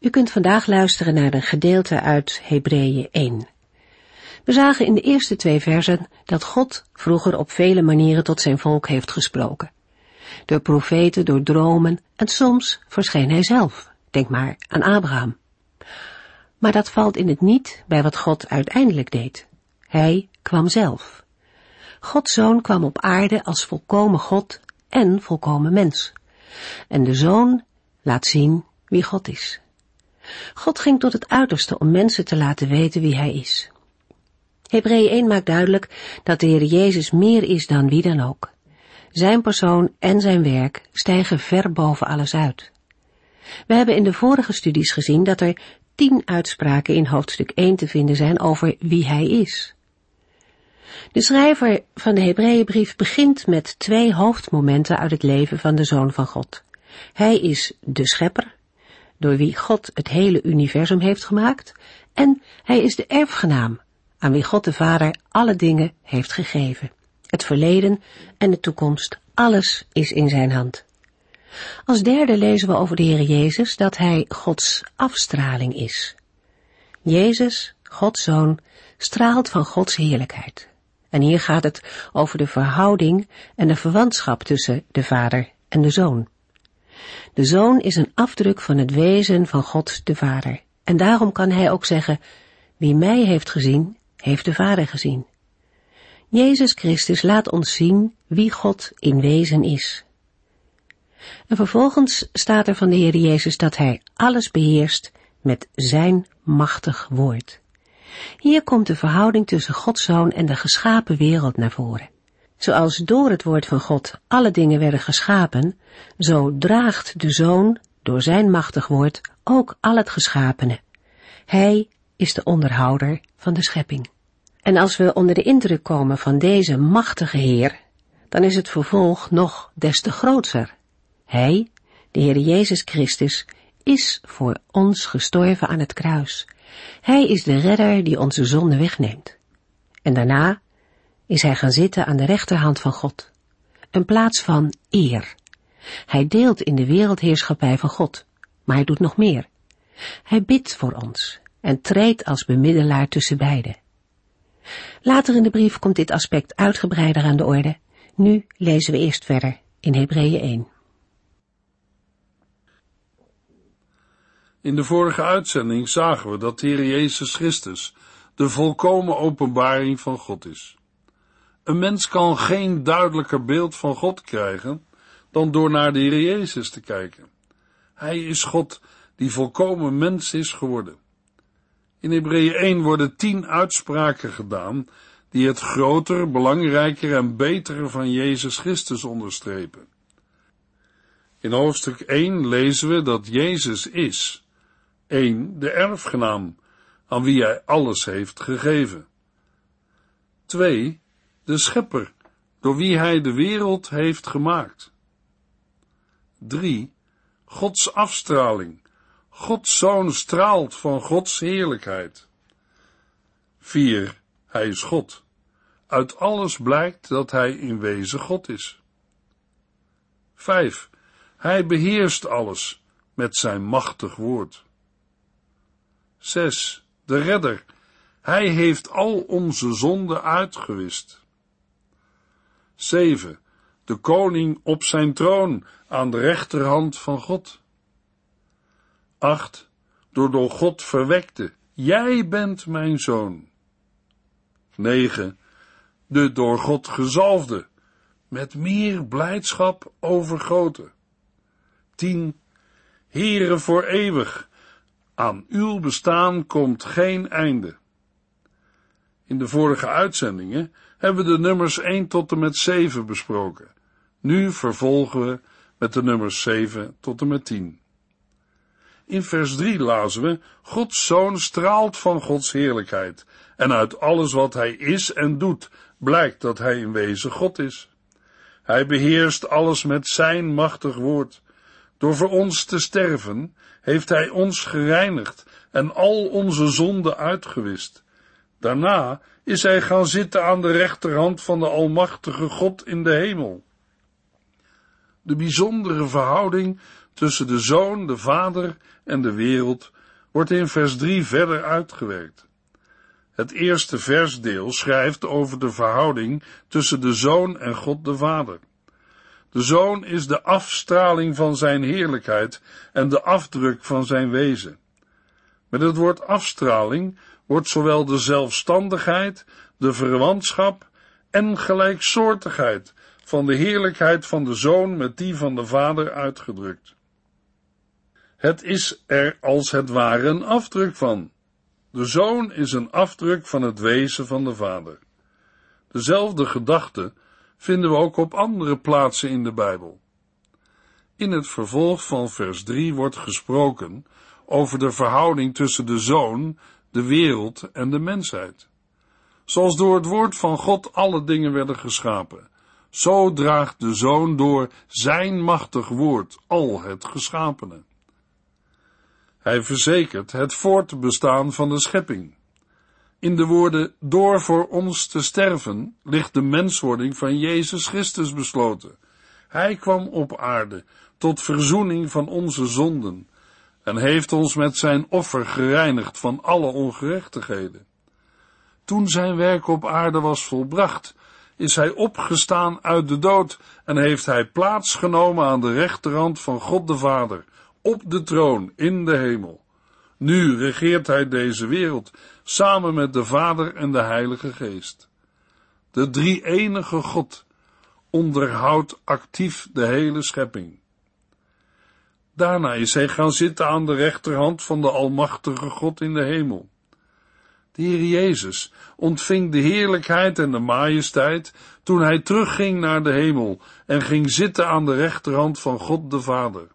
U kunt vandaag luisteren naar een gedeelte uit Hebreeën 1. We zagen in de eerste twee versen dat God vroeger op vele manieren tot zijn volk heeft gesproken. Door profeten, door dromen en soms verscheen hij zelf. Denk maar aan Abraham. Maar dat valt in het niet bij wat God uiteindelijk deed. Hij kwam zelf. Gods zoon kwam op aarde als volkomen God en volkomen mens. En de zoon laat zien wie God is. God ging tot het uiterste om mensen te laten weten wie hij is. Hebreeën 1 maakt duidelijk dat de Heer Jezus meer is dan wie dan ook. Zijn persoon en zijn werk stijgen ver boven alles uit. We hebben in de vorige studies gezien dat er tien uitspraken in hoofdstuk 1 te vinden zijn over wie hij is. De schrijver van de Hebreeënbrief begint met twee hoofdmomenten uit het leven van de Zoon van God. Hij is de schepper, door wie God het hele universum heeft gemaakt, en hij is de erfgenaam, aan wie God de Vader alle dingen heeft gegeven. Het verleden en de toekomst, alles is in zijn hand. Als derde lezen we over de Heer Jezus dat hij Gods afstraling is. Jezus, Gods Zoon, straalt van Gods heerlijkheid. En hier gaat het over de verhouding en de verwantschap tussen de Vader en de Zoon. De Zoon is een afdruk van het wezen van God de Vader. En daarom kan hij ook zeggen, wie mij heeft gezien, heeft de Vader gezien. Jezus Christus laat ons zien wie God in wezen is. En vervolgens staat er van de Heer Jezus dat Hij alles beheerst met Zijn machtig woord. Hier komt de verhouding tussen Gods Zoon en de geschapen wereld naar voren. Zoals door het woord van God alle dingen werden geschapen, zo draagt de Zoon door zijn machtig woord ook al het geschapene. Hij is de onderhouder van de schepping. En als we onder de indruk komen van deze machtige Heer, dan is het vervolg nog des te grootser. Hij, de Heer Jezus Christus, is voor ons gestorven aan het kruis. Hij is de redder die onze zonde wegneemt. En daarna is hij gaan zitten aan de rechterhand van God. Een plaats van eer. Hij deelt in de wereldheerschappij van God, maar hij doet nog meer. Hij bidt voor ons en treedt als bemiddelaar tussen beiden. Later in de brief komt dit aspect uitgebreider aan de orde. Nu lezen we eerst verder in Hebreeën 1. In de vorige uitzending zagen we dat de Heer Jezus Christus de volkomen openbaring van God is. Een mens kan geen duidelijker beeld van God krijgen dan door naar de Heer Jezus te kijken. Hij is God die volkomen mens is geworden. In Hebreeën 1 worden tien uitspraken gedaan die het groter, belangrijker en betere van Jezus Christus onderstrepen. In hoofdstuk 1 lezen we dat Jezus is, 1. de erfgenaam, aan wie hij alles heeft gegeven. 2 de schepper, door wie hij de wereld heeft gemaakt. 3. Gods afstraling. Gods zoon straalt van Gods heerlijkheid. 4. Hij is God. Uit alles blijkt dat hij in wezen God is. 5. Hij beheerst alles met zijn machtig woord. 6. De redder. Hij heeft al onze zonden uitgewist. 7. De koning op zijn troon aan de rechterhand van God. 8. Door door God verwekte, jij bent mijn zoon. 9. De door God gezalfde, met meer blijdschap overgoten. 10. Here voor eeuwig, aan uw bestaan komt geen einde. In de vorige uitzendingen hebben we de nummers 1 tot en met 7 besproken. Nu vervolgen we met de nummers 7 tot en met 10. In vers 3 lazen we, Gods Zoon straalt van Gods heerlijkheid, en uit alles wat hij is en doet, blijkt dat hij in wezen God is. Hij beheerst alles met zijn machtig woord. Door voor ons te sterven, heeft hij ons gereinigd en al onze zonden uitgewist. Daarna is hij gaan zitten aan de rechterhand van de Almachtige God in de hemel. De bijzondere verhouding tussen de Zoon, de Vader en de wereld wordt in vers 3 verder uitgewerkt. Het eerste versdeel schrijft over de verhouding tussen de Zoon en God de Vader. De Zoon is de afstraling van zijn heerlijkheid en de afdruk van zijn wezen. Met het woord afstraling wordt zowel de zelfstandigheid, de verwantschap en gelijksoortigheid van de heerlijkheid van de Zoon met die van de Vader uitgedrukt. Het is er als het ware een afdruk van. De Zoon is een afdruk van het wezen van de Vader. Dezelfde gedachte vinden we ook op andere plaatsen in de Bijbel. In het vervolg van vers 3 wordt gesproken over de verhouding tussen de Zoon, de wereld en de mensheid. Zoals door het woord van God alle dingen werden geschapen, zo draagt de Zoon door zijn machtig woord al het geschapene. Hij verzekert het voortbestaan van de schepping. In de woorden door voor ons te sterven ligt de menswording van Jezus Christus besloten. Hij kwam op aarde tot verzoening van onze zonden en heeft ons met zijn offer gereinigd van alle ongerechtigheden. Toen zijn werk op aarde was volbracht, is hij opgestaan uit de dood en heeft hij plaats genomen aan de rechterhand van God de Vader, op de troon in de hemel. Nu regeert hij deze wereld samen met de Vader en de Heilige Geest. De drie-enige God onderhoudt actief de hele schepping. Daarna is hij gaan zitten aan de rechterhand van de Almachtige God in de hemel. De Heer Jezus ontving de heerlijkheid en de majesteit toen hij terugging naar de hemel en ging zitten aan de rechterhand van God de Vader.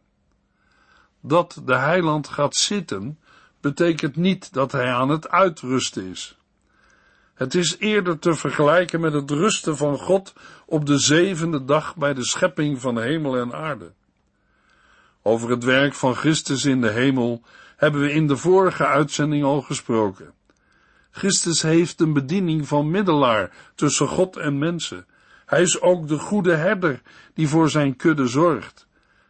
Dat de heiland gaat zitten, betekent niet dat hij aan het uitrusten is. Het is eerder te vergelijken met het rusten van God op de zevende dag bij de schepping van hemel en aarde. Over het werk van Christus in de hemel hebben we in de vorige uitzending al gesproken. Christus heeft een bediening van middelaar tussen God en mensen. Hij is ook de goede herder die voor zijn kudde zorgt.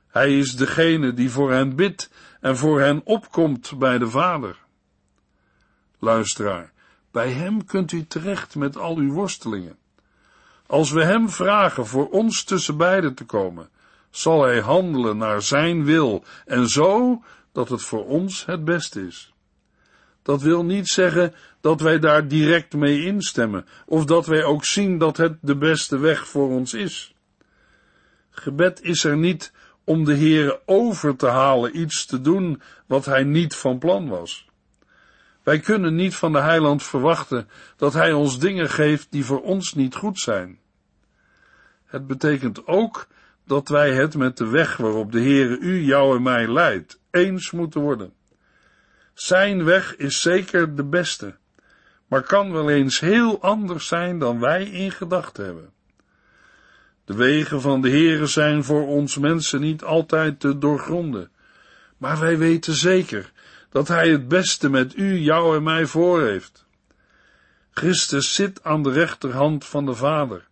Hij is degene die voor hen bidt en voor hen opkomt bij de Vader. Luisteraar, bij hem kunt u terecht met al uw worstelingen. Als we hem vragen voor ons tussen beiden te komen, zal hij handelen naar zijn wil en zo dat het voor ons het beste is. Dat wil niet zeggen dat wij daar direct mee instemmen, of dat wij ook zien dat het de beste weg voor ons is. Gebed is er niet om de Heere over te halen iets te doen wat hij niet van plan was. Wij kunnen niet van de heiland verwachten dat hij ons dingen geeft die voor ons niet goed zijn. Het betekent ook dat wij het met de weg waarop de Heere u, jou en mij leidt, eens moeten worden. Zijn weg is zeker de beste, maar kan wel eens heel anders zijn dan wij in gedachten hebben. De wegen van de Heere zijn voor ons mensen niet altijd te doorgronden, maar wij weten zeker dat Hij het beste met u, jou en mij voor heeft. Christus zit aan de rechterhand van de Vader,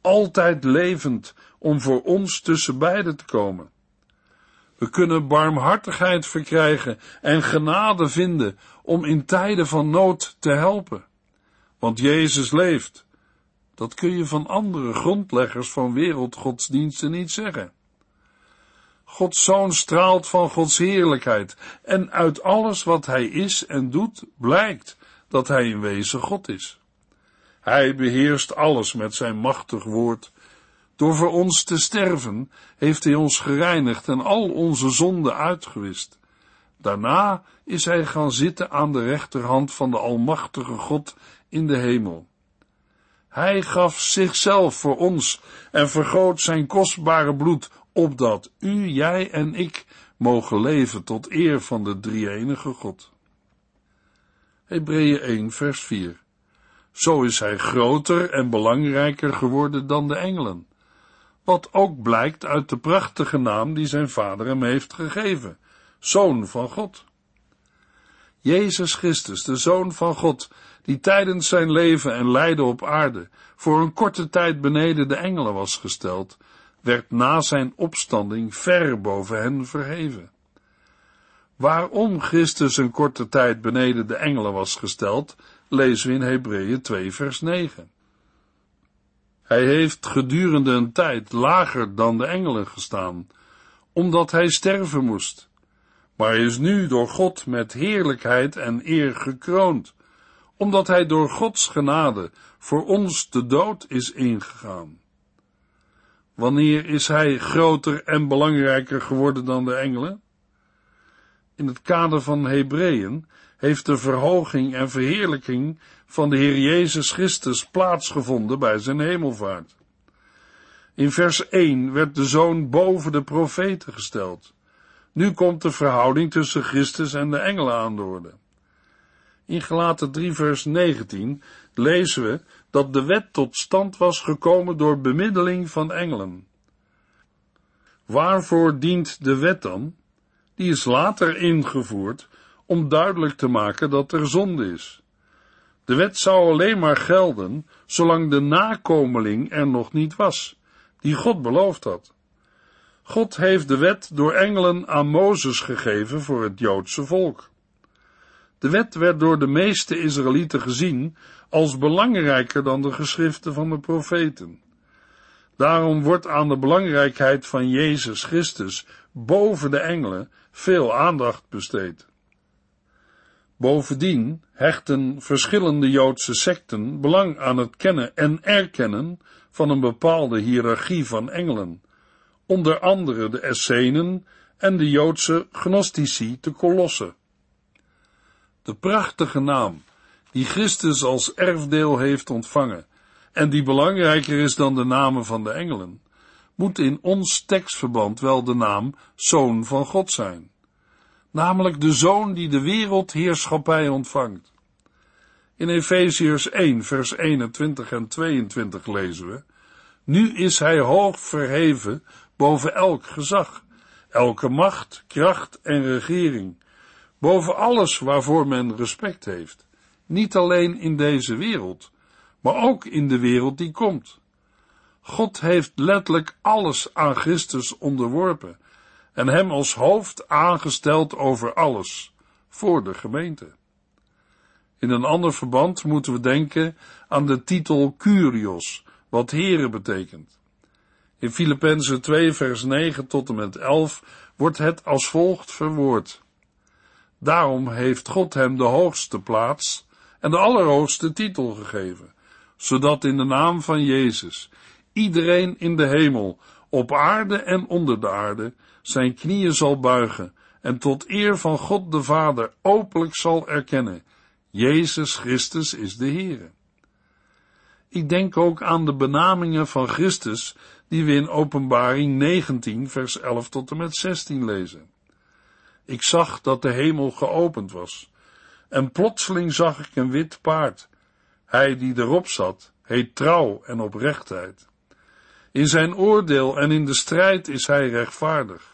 altijd levend om voor ons tussen beiden te komen. We kunnen barmhartigheid verkrijgen en genade vinden om in tijden van nood te helpen. Want Jezus leeft dat kun je van andere grondleggers van wereldgodsdiensten niet zeggen. Gods zoon straalt van Gods heerlijkheid en uit alles wat hij is en doet blijkt dat hij in wezen God is. Hij beheerst alles met zijn machtig woord. Door voor ons te sterven heeft hij ons gereinigd en al onze zonden uitgewist. Daarna is hij gaan zitten aan de rechterhand van de Almachtige God in de hemel. Hij gaf zichzelf voor ons en vergoot zijn kostbare bloed, opdat u, jij en ik mogen leven tot eer van de drie-enige God. Hebreeën 1 vers 4 Zo is hij groter en belangrijker geworden dan de engelen, wat ook blijkt uit de prachtige naam die zijn vader hem heeft gegeven, Zoon van God. Jezus Christus, de Zoon van God, die tijdens zijn leven en lijden op aarde voor een korte tijd beneden de engelen was gesteld, werd na zijn opstanding ver boven hen verheven. Waarom Christus een korte tijd beneden de engelen was gesteld, lezen we in Hebreeën 2 vers 9. Hij heeft gedurende een tijd lager dan de engelen gestaan, omdat hij sterven moest. Maar is nu door God met heerlijkheid en eer gekroond, omdat hij door Gods genade voor ons de dood is ingegaan. Wanneer is hij groter en belangrijker geworden dan de engelen? In het kader van Hebreeën heeft de verhoging en verheerlijking van de Heer Jezus Christus plaatsgevonden bij zijn hemelvaart. In vers 1 werd de Zoon boven de profeten gesteld. Nu komt de verhouding tussen Christus en de engelen aan de orde. In Gelaten 3 vers 19 lezen we dat de wet tot stand was gekomen door bemiddeling van engelen. Waarvoor dient de wet dan? Die is later ingevoerd om duidelijk te maken dat er zonde is. De wet zou alleen maar gelden zolang de nakomeling er nog niet was, die God beloofd had. God heeft de wet door engelen aan Mozes gegeven voor het Joodse volk. De wet werd door de meeste Israëlieten gezien als belangrijker dan de geschriften van de profeten. Daarom wordt aan de belangrijkheid van Jezus Christus boven de engelen veel aandacht besteed. Bovendien hechten verschillende Joodse secten belang aan het kennen en erkennen van een bepaalde hiërarchie van engelen, onder andere de Essenen en de Joodse gnostici te Kolosse. De prachtige naam die Christus als erfdeel heeft ontvangen en die belangrijker is dan de namen van de engelen, moet in ons tekstverband wel de naam Zoon van God zijn. Namelijk de Zoon die de wereldheerschappij ontvangt. In Efeziërs 1, vers 21 en 22 lezen we, Nu is hij hoog verheven boven elk gezag, elke macht, kracht en regering, boven alles waarvoor men respect heeft, niet alleen in deze wereld, maar ook in de wereld die komt. God heeft letterlijk alles aan Christus onderworpen en hem als hoofd aangesteld over alles, voor de gemeente. In een ander verband moeten we denken aan de titel Curios, wat Heren betekent. In Filippenzen 2 vers 9 tot en met 11 wordt het als volgt verwoord. Daarom heeft God hem de hoogste plaats en de allerhoogste titel gegeven, zodat in de naam van Jezus iedereen in de hemel, op aarde en onder de aarde, zijn knieën zal buigen en tot eer van God de Vader openlijk zal erkennen, Jezus Christus is de Heere. Ik denk ook aan de benamingen van Christus die we in Openbaring 19 vers 11 tot en met 16 lezen. Ik zag dat de hemel geopend was en plotseling zag ik een wit paard. Hij die erop zat, heet trouw en oprechtheid. In zijn oordeel en in de strijd is hij rechtvaardig.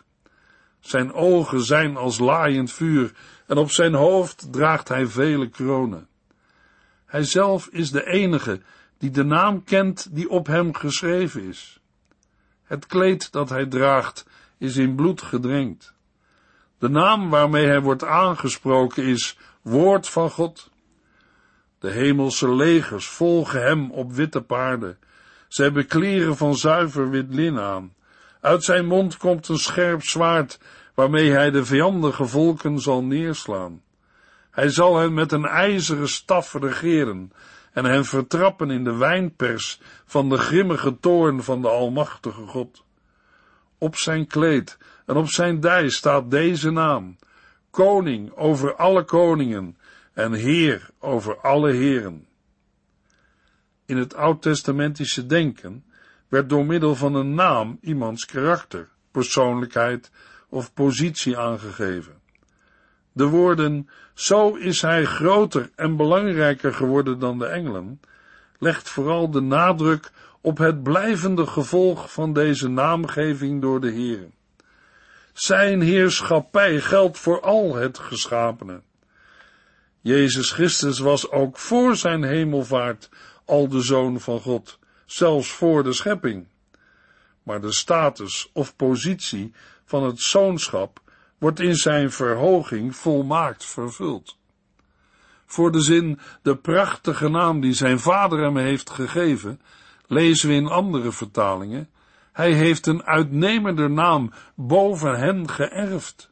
Zijn ogen zijn als laaiend vuur en op zijn hoofd draagt hij vele kronen. Hij zelf is de enige die de naam kent die op hem geschreven is. Het kleed dat hij draagt is in bloed gedrenkt. De naam waarmee hij wordt aangesproken is Woord van God. De hemelse legers volgen hem op witte paarden. Ze hebben kleren van zuiver wit lin aan. Uit zijn mond komt een scherp zwaard, waarmee hij de vijandige volken zal neerslaan. Hij zal hen met een ijzeren staf regeren en hen vertrappen in de wijnpers van de grimmige toorn van de Almachtige God. Op zijn kleed en op zijn dij staat deze naam, koning over alle koningen en heer over alle heren. In het oud-testamentische denken werd door middel van een naam iemands karakter, persoonlijkheid of positie aangegeven. De woorden, zo is hij groter en belangrijker geworden dan de engelen, legt vooral de nadruk op het blijvende gevolg van deze naamgeving door de Heer. Zijn heerschappij geldt voor al het geschapene. Jezus Christus was ook voor zijn hemelvaart al de Zoon van God, zelfs voor de schepping. Maar de status of positie van het zoonschap wordt in zijn verhoging volmaakt vervuld. Voor de zin, de prachtige naam die zijn vader hem heeft gegeven, lezen we in andere vertalingen, hij heeft een uitnemender naam boven hen geërfd.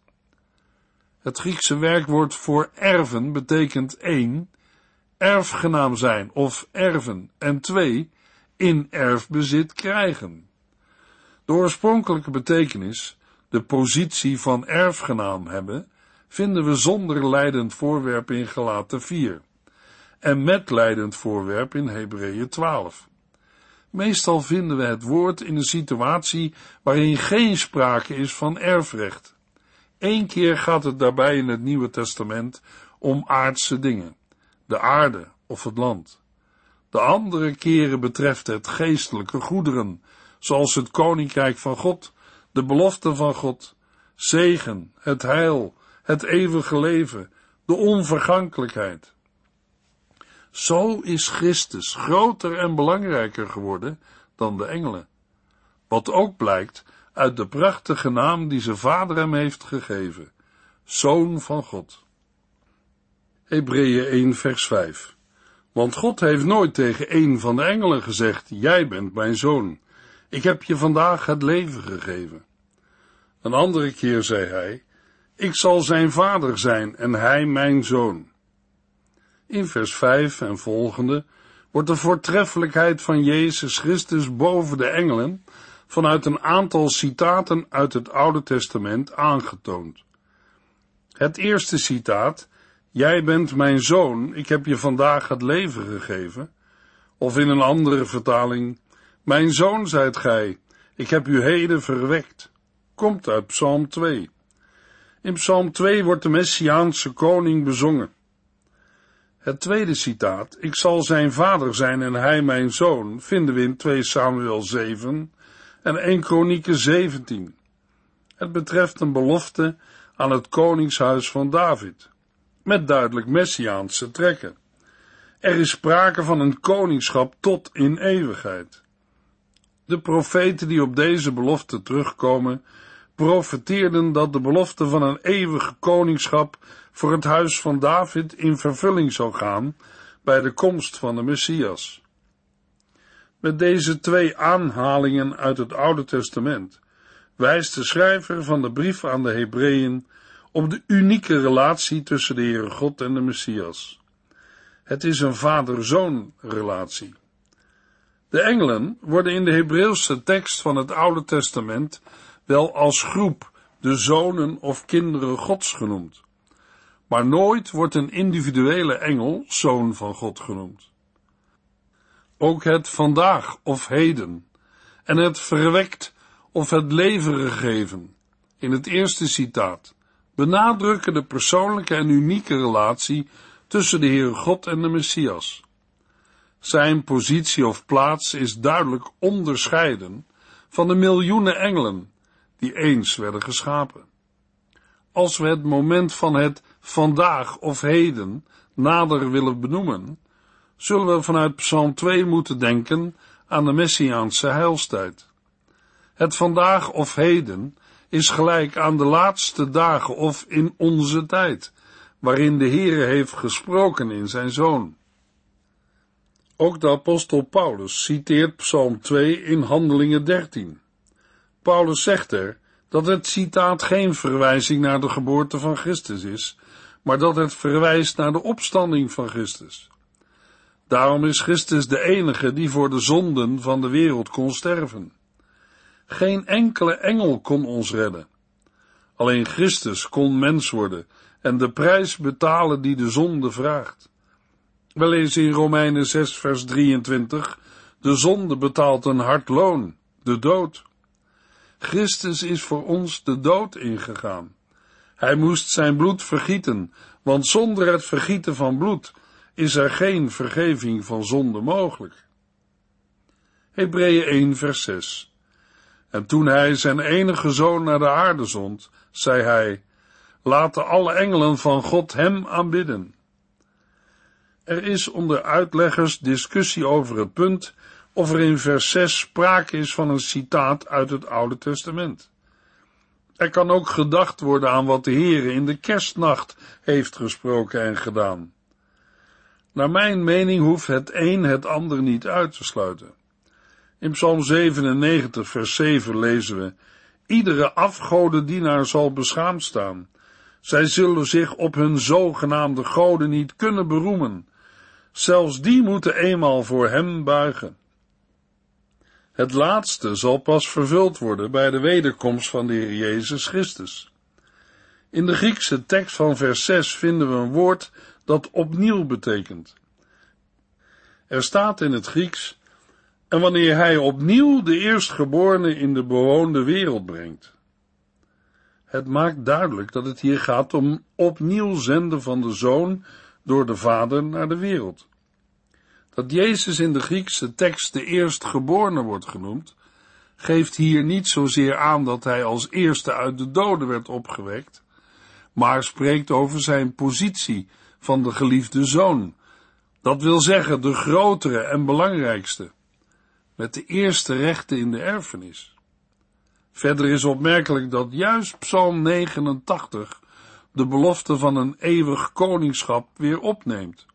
Het Griekse werkwoord voor erven betekent één, erfgenaam zijn of erven, en twee, in erfbezit krijgen. De oorspronkelijke betekenis, de positie van erfgenaam hebben, vinden we zonder leidend voorwerp in Galaten 4 en met leidend voorwerp in Hebreeën 12. Meestal vinden we het woord in een situatie waarin geen sprake is van erfrecht. Eén keer gaat het daarbij in het Nieuwe Testament om aardse dingen, de aarde of het land. De andere keren betreft het geestelijke goederen, zoals het koninkrijk van God, de belofte van God, zegen, het heil, het eeuwige leven, de onvergankelijkheid. Zo is Christus groter en belangrijker geworden dan de engelen. Wat ook blijkt uit de prachtige naam die zijn vader hem heeft gegeven, Zoon van God. Hebreeën 1 vers 5 Want God heeft nooit tegen een van de engelen gezegd, jij bent mijn zoon, ik heb je vandaag het leven gegeven. Een andere keer zei hij, ik zal zijn vader zijn en hij mijn zoon. In vers 5 en volgende wordt de voortreffelijkheid van Jezus Christus boven de engelen vanuit een aantal citaten uit het Oude Testament aangetoond. Het eerste citaat, Jij bent mijn zoon, ik heb je vandaag het leven gegeven, of in een andere vertaling, Mijn zoon zijt gij, ik heb u heden verwekt, komt uit Psalm 2. In Psalm 2 wordt de Messiaanse koning bezongen. Het tweede citaat, ik zal zijn vader zijn en hij mijn zoon, vinden we in 2 Samuel 7 en 1 Kronieken 17. Het betreft een belofte aan het koningshuis van David, met duidelijk messiaanse trekken. Er is sprake van een koningschap tot in eeuwigheid. De profeten die op deze belofte terugkomen, profeteerden dat de belofte van een eeuwige koningschap voor het huis van David in vervulling zou gaan bij de komst van de Messias. Met deze twee aanhalingen uit het Oude Testament wijst de schrijver van de brief aan de Hebreeën op de unieke relatie tussen de Heere God en de Messias. Het is een vader-zoon relatie. De engelen worden in de Hebreeuwse tekst van het Oude Testament wel als groep de zonen of kinderen Gods genoemd. Maar nooit wordt een individuele engel zoon van God genoemd. Ook het vandaag of heden en het verwekt of het leven gegeven in het eerste citaat benadrukken de persoonlijke en unieke relatie tussen de Heere God en de Messias. Zijn positie of plaats is duidelijk onderscheiden van de miljoenen engelen die eens werden geschapen. Als we het moment van het vandaag of heden nader willen benoemen, zullen we vanuit Psalm 2 moeten denken aan de Messiaanse heilstijd. Het vandaag of heden is gelijk aan de laatste dagen of in onze tijd, waarin de Heere heeft gesproken in zijn Zoon. Ook de apostel Paulus citeert Psalm 2 in Handelingen 13. Paulus zegt er dat het citaat geen verwijzing naar de geboorte van Christus is, maar dat het verwijst naar de opstanding van Christus. Daarom is Christus de enige die voor de zonden van de wereld kon sterven. Geen enkele engel kon ons redden. Alleen Christus kon mens worden en de prijs betalen die de zonde vraagt. We lezen in Romeinen 6 vers 23, de zonde betaalt een hard loon, de dood. Christus is voor ons de dood ingegaan. Hij moest zijn bloed vergieten, want zonder het vergieten van bloed is er geen vergeving van zonde mogelijk. Hebreeën 1 vers 6 En toen hij zijn enige zoon naar de aarde zond, zei hij, laten alle engelen van God hem aanbidden. Er is onder uitleggers discussie over het punt of er in vers 6 sprake is van een citaat uit het Oude Testament. Er kan ook gedacht worden aan wat de Heere in de kerstnacht heeft gesproken en gedaan. Naar mijn mening hoeft het een het ander niet uit te sluiten. In Psalm 97, vers 7 lezen we: Iedere afgodendienaar zal beschaamd staan. Zij zullen zich op hun zogenaamde goden niet kunnen beroemen. Zelfs die moeten eenmaal voor hem buigen. Het laatste zal pas vervuld worden bij de wederkomst van de Heer Jezus Christus. In de Griekse tekst van vers 6 vinden we een woord dat opnieuw betekent. Er staat in het Grieks, en wanneer hij opnieuw de eerstgeborene in de bewoonde wereld brengt. Het maakt duidelijk dat het hier gaat om opnieuw zenden van de zoon door de vader naar de wereld. Dat Jezus in de Griekse tekst de eerstgeborene wordt genoemd, geeft hier niet zozeer aan dat hij als eerste uit de doden werd opgewekt, maar spreekt over zijn positie van de geliefde zoon. Dat wil zeggen de grotere en belangrijkste, met de eerste rechten in de erfenis. Verder is opmerkelijk dat juist Psalm 89 de belofte van een eeuwig koningschap weer opneemt.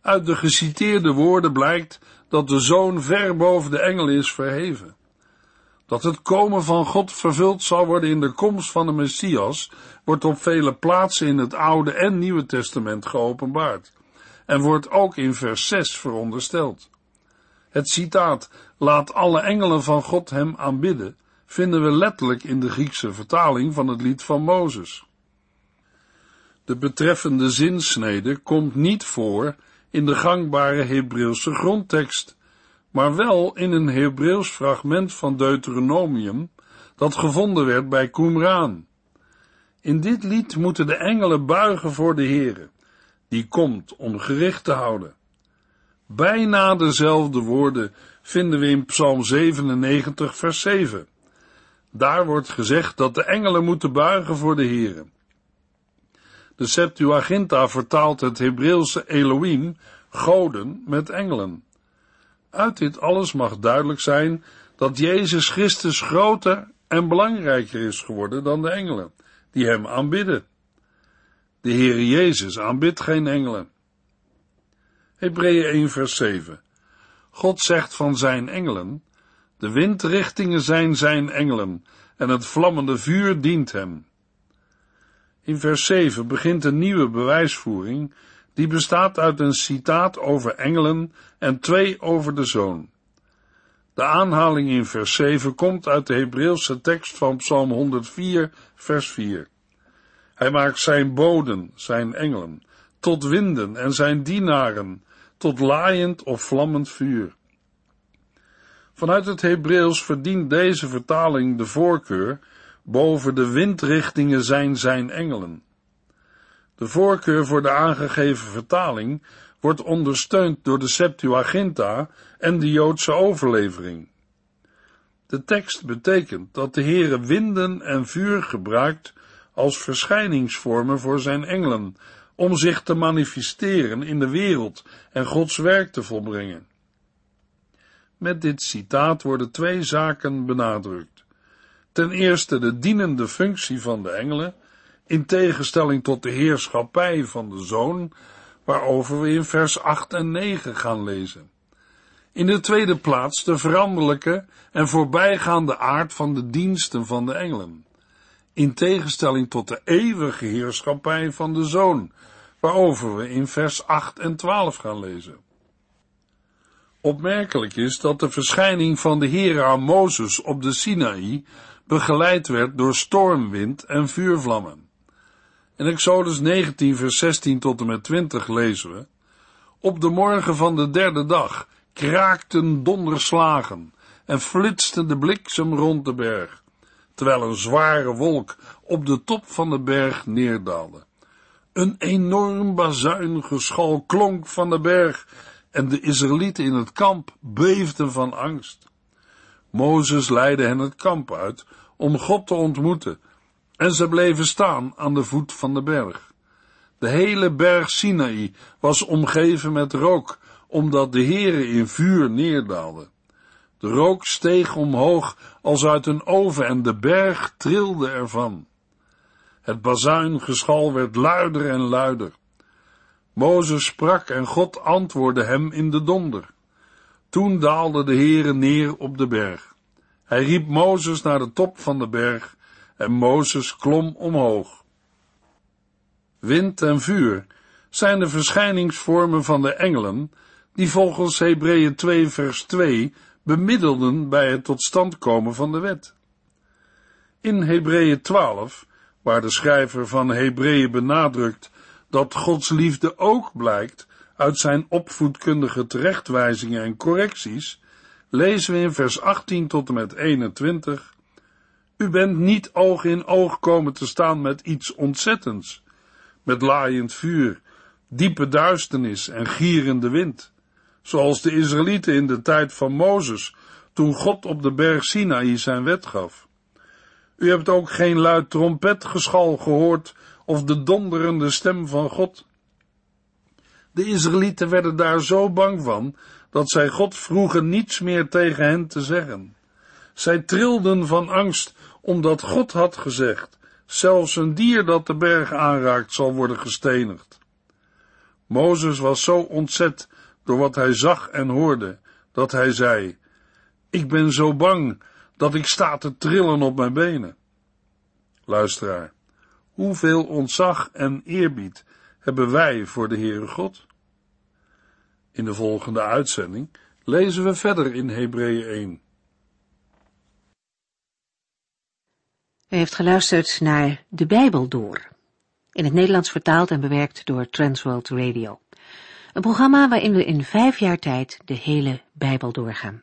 Uit de geciteerde woorden blijkt dat de zoon ver boven de engel is verheven. Dat het komen van God vervuld zal worden in de komst van de Messias, wordt op vele plaatsen in het Oude en Nieuwe Testament geopenbaard en wordt ook in vers 6 verondersteld. Het citaat, laat alle engelen van God hem aanbidden, vinden we letterlijk in de Griekse vertaling van het lied van Mozes. De betreffende zinsnede komt niet voor in de gangbare Hebreeuwse grondtekst, maar wel in een Hebreeuws fragment van Deuteronomium dat gevonden werd bij Qumran. In dit lied moeten de engelen buigen voor de Heere, die komt om gericht te houden. Bijna dezelfde woorden vinden we in Psalm 97, vers 7. Daar wordt gezegd dat de engelen moeten buigen voor de Heere. De Septuaginta vertaalt het Hebreeuwse Elohim, goden, met engelen. Uit dit alles mag duidelijk zijn dat Jezus Christus groter en belangrijker is geworden dan de engelen, die hem aanbidden. De Heere Jezus aanbidt geen engelen. Hebreeën 1 vers 7 God zegt van zijn engelen, de windrichtingen zijn zijn engelen, en het vlammende vuur dient hem. In vers 7 begint een nieuwe bewijsvoering, die bestaat uit een citaat over engelen en twee over de zoon. De aanhaling in vers 7 komt uit de Hebreeuwse tekst van Psalm 104, vers 4. Hij maakt zijn boden, zijn engelen, tot winden en zijn dienaren, tot laaiend of vlammend vuur. Vanuit het Hebreeuws verdient deze vertaling de voorkeur boven de windrichtingen zijn zijn engelen. De voorkeur voor de aangegeven vertaling wordt ondersteund door de Septuaginta en de Joodse overlevering. De tekst betekent dat de Heere winden en vuur gebruikt als verschijningsvormen voor zijn engelen, om zich te manifesteren in de wereld en Gods werk te volbrengen. Met dit citaat worden twee zaken benadrukt. Ten eerste de dienende functie van de engelen, in tegenstelling tot de heerschappij van de zoon, waarover we in vers 8 en 9 gaan lezen. In de tweede plaats de veranderlijke en voorbijgaande aard van de diensten van de engelen, in tegenstelling tot de eeuwige heerschappij van de zoon, waarover we in vers 8 en 12 gaan lezen. Opmerkelijk is dat de verschijning van de Heere aan Mozes op de Sinaï begeleid werd door stormwind en vuurvlammen. In Exodus 19 vers 16 tot en met 20 lezen we, Op de morgen van de derde dag kraakten donderslagen en flitste de bliksem rond de berg, terwijl een zware wolk op de top van de berg neerdaalde. Een enorm bazuingeschal klonk van de berg en de Israëlieten in het kamp beefden van angst. Mozes leidde hen het kamp uit om God te ontmoeten en ze bleven staan aan de voet van de berg. De hele berg Sinaï was omgeven met rook, omdat de Heere in vuur neerdaalde. De rook steeg omhoog als uit een oven en de berg trilde ervan. Het bazuingeschal werd luider en luider. Mozes sprak en God antwoordde hem in de donder. Toen daalde de Heere neer op de berg. Hij riep Mozes naar de top van de berg en Mozes klom omhoog. Wind en vuur zijn de verschijningsvormen van de engelen die volgens Hebreeën 2 vers 2 bemiddelden bij het tot stand komen van de wet. In Hebreeën 12, waar de schrijver van Hebreeën benadrukt dat Gods liefde ook blijkt uit zijn opvoedkundige terechtwijzingen en correcties, lezen we in vers 18 tot en met 21 u bent niet oog in oog komen te staan met iets ontzettends, met laaiend vuur, diepe duisternis en gierende wind, zoals de Israëlieten in de tijd van Mozes, toen God op de berg Sinaï zijn wet gaf. U hebt ook geen luid trompetgeschal gehoord of de donderende stem van God. De Israëlieten werden daar zo bang van, dat zij God vroegen niets meer tegen hen te zeggen. Zij trilden van angst omdat God had gezegd, zelfs een dier dat de berg aanraakt zal worden gestenigd. Mozes was zo ontzet door wat hij zag en hoorde, dat hij zei, ik ben zo bang dat ik sta te trillen op mijn benen. Luisteraar, hoeveel ontzag en eerbied hebben wij voor de Heere God? In de volgende uitzending lezen we verder in Hebreeën 1. U heeft geluisterd naar De Bijbel Door, in het Nederlands vertaald en bewerkt door Transworld Radio. Een programma waarin we in vijf jaar tijd de hele Bijbel doorgaan.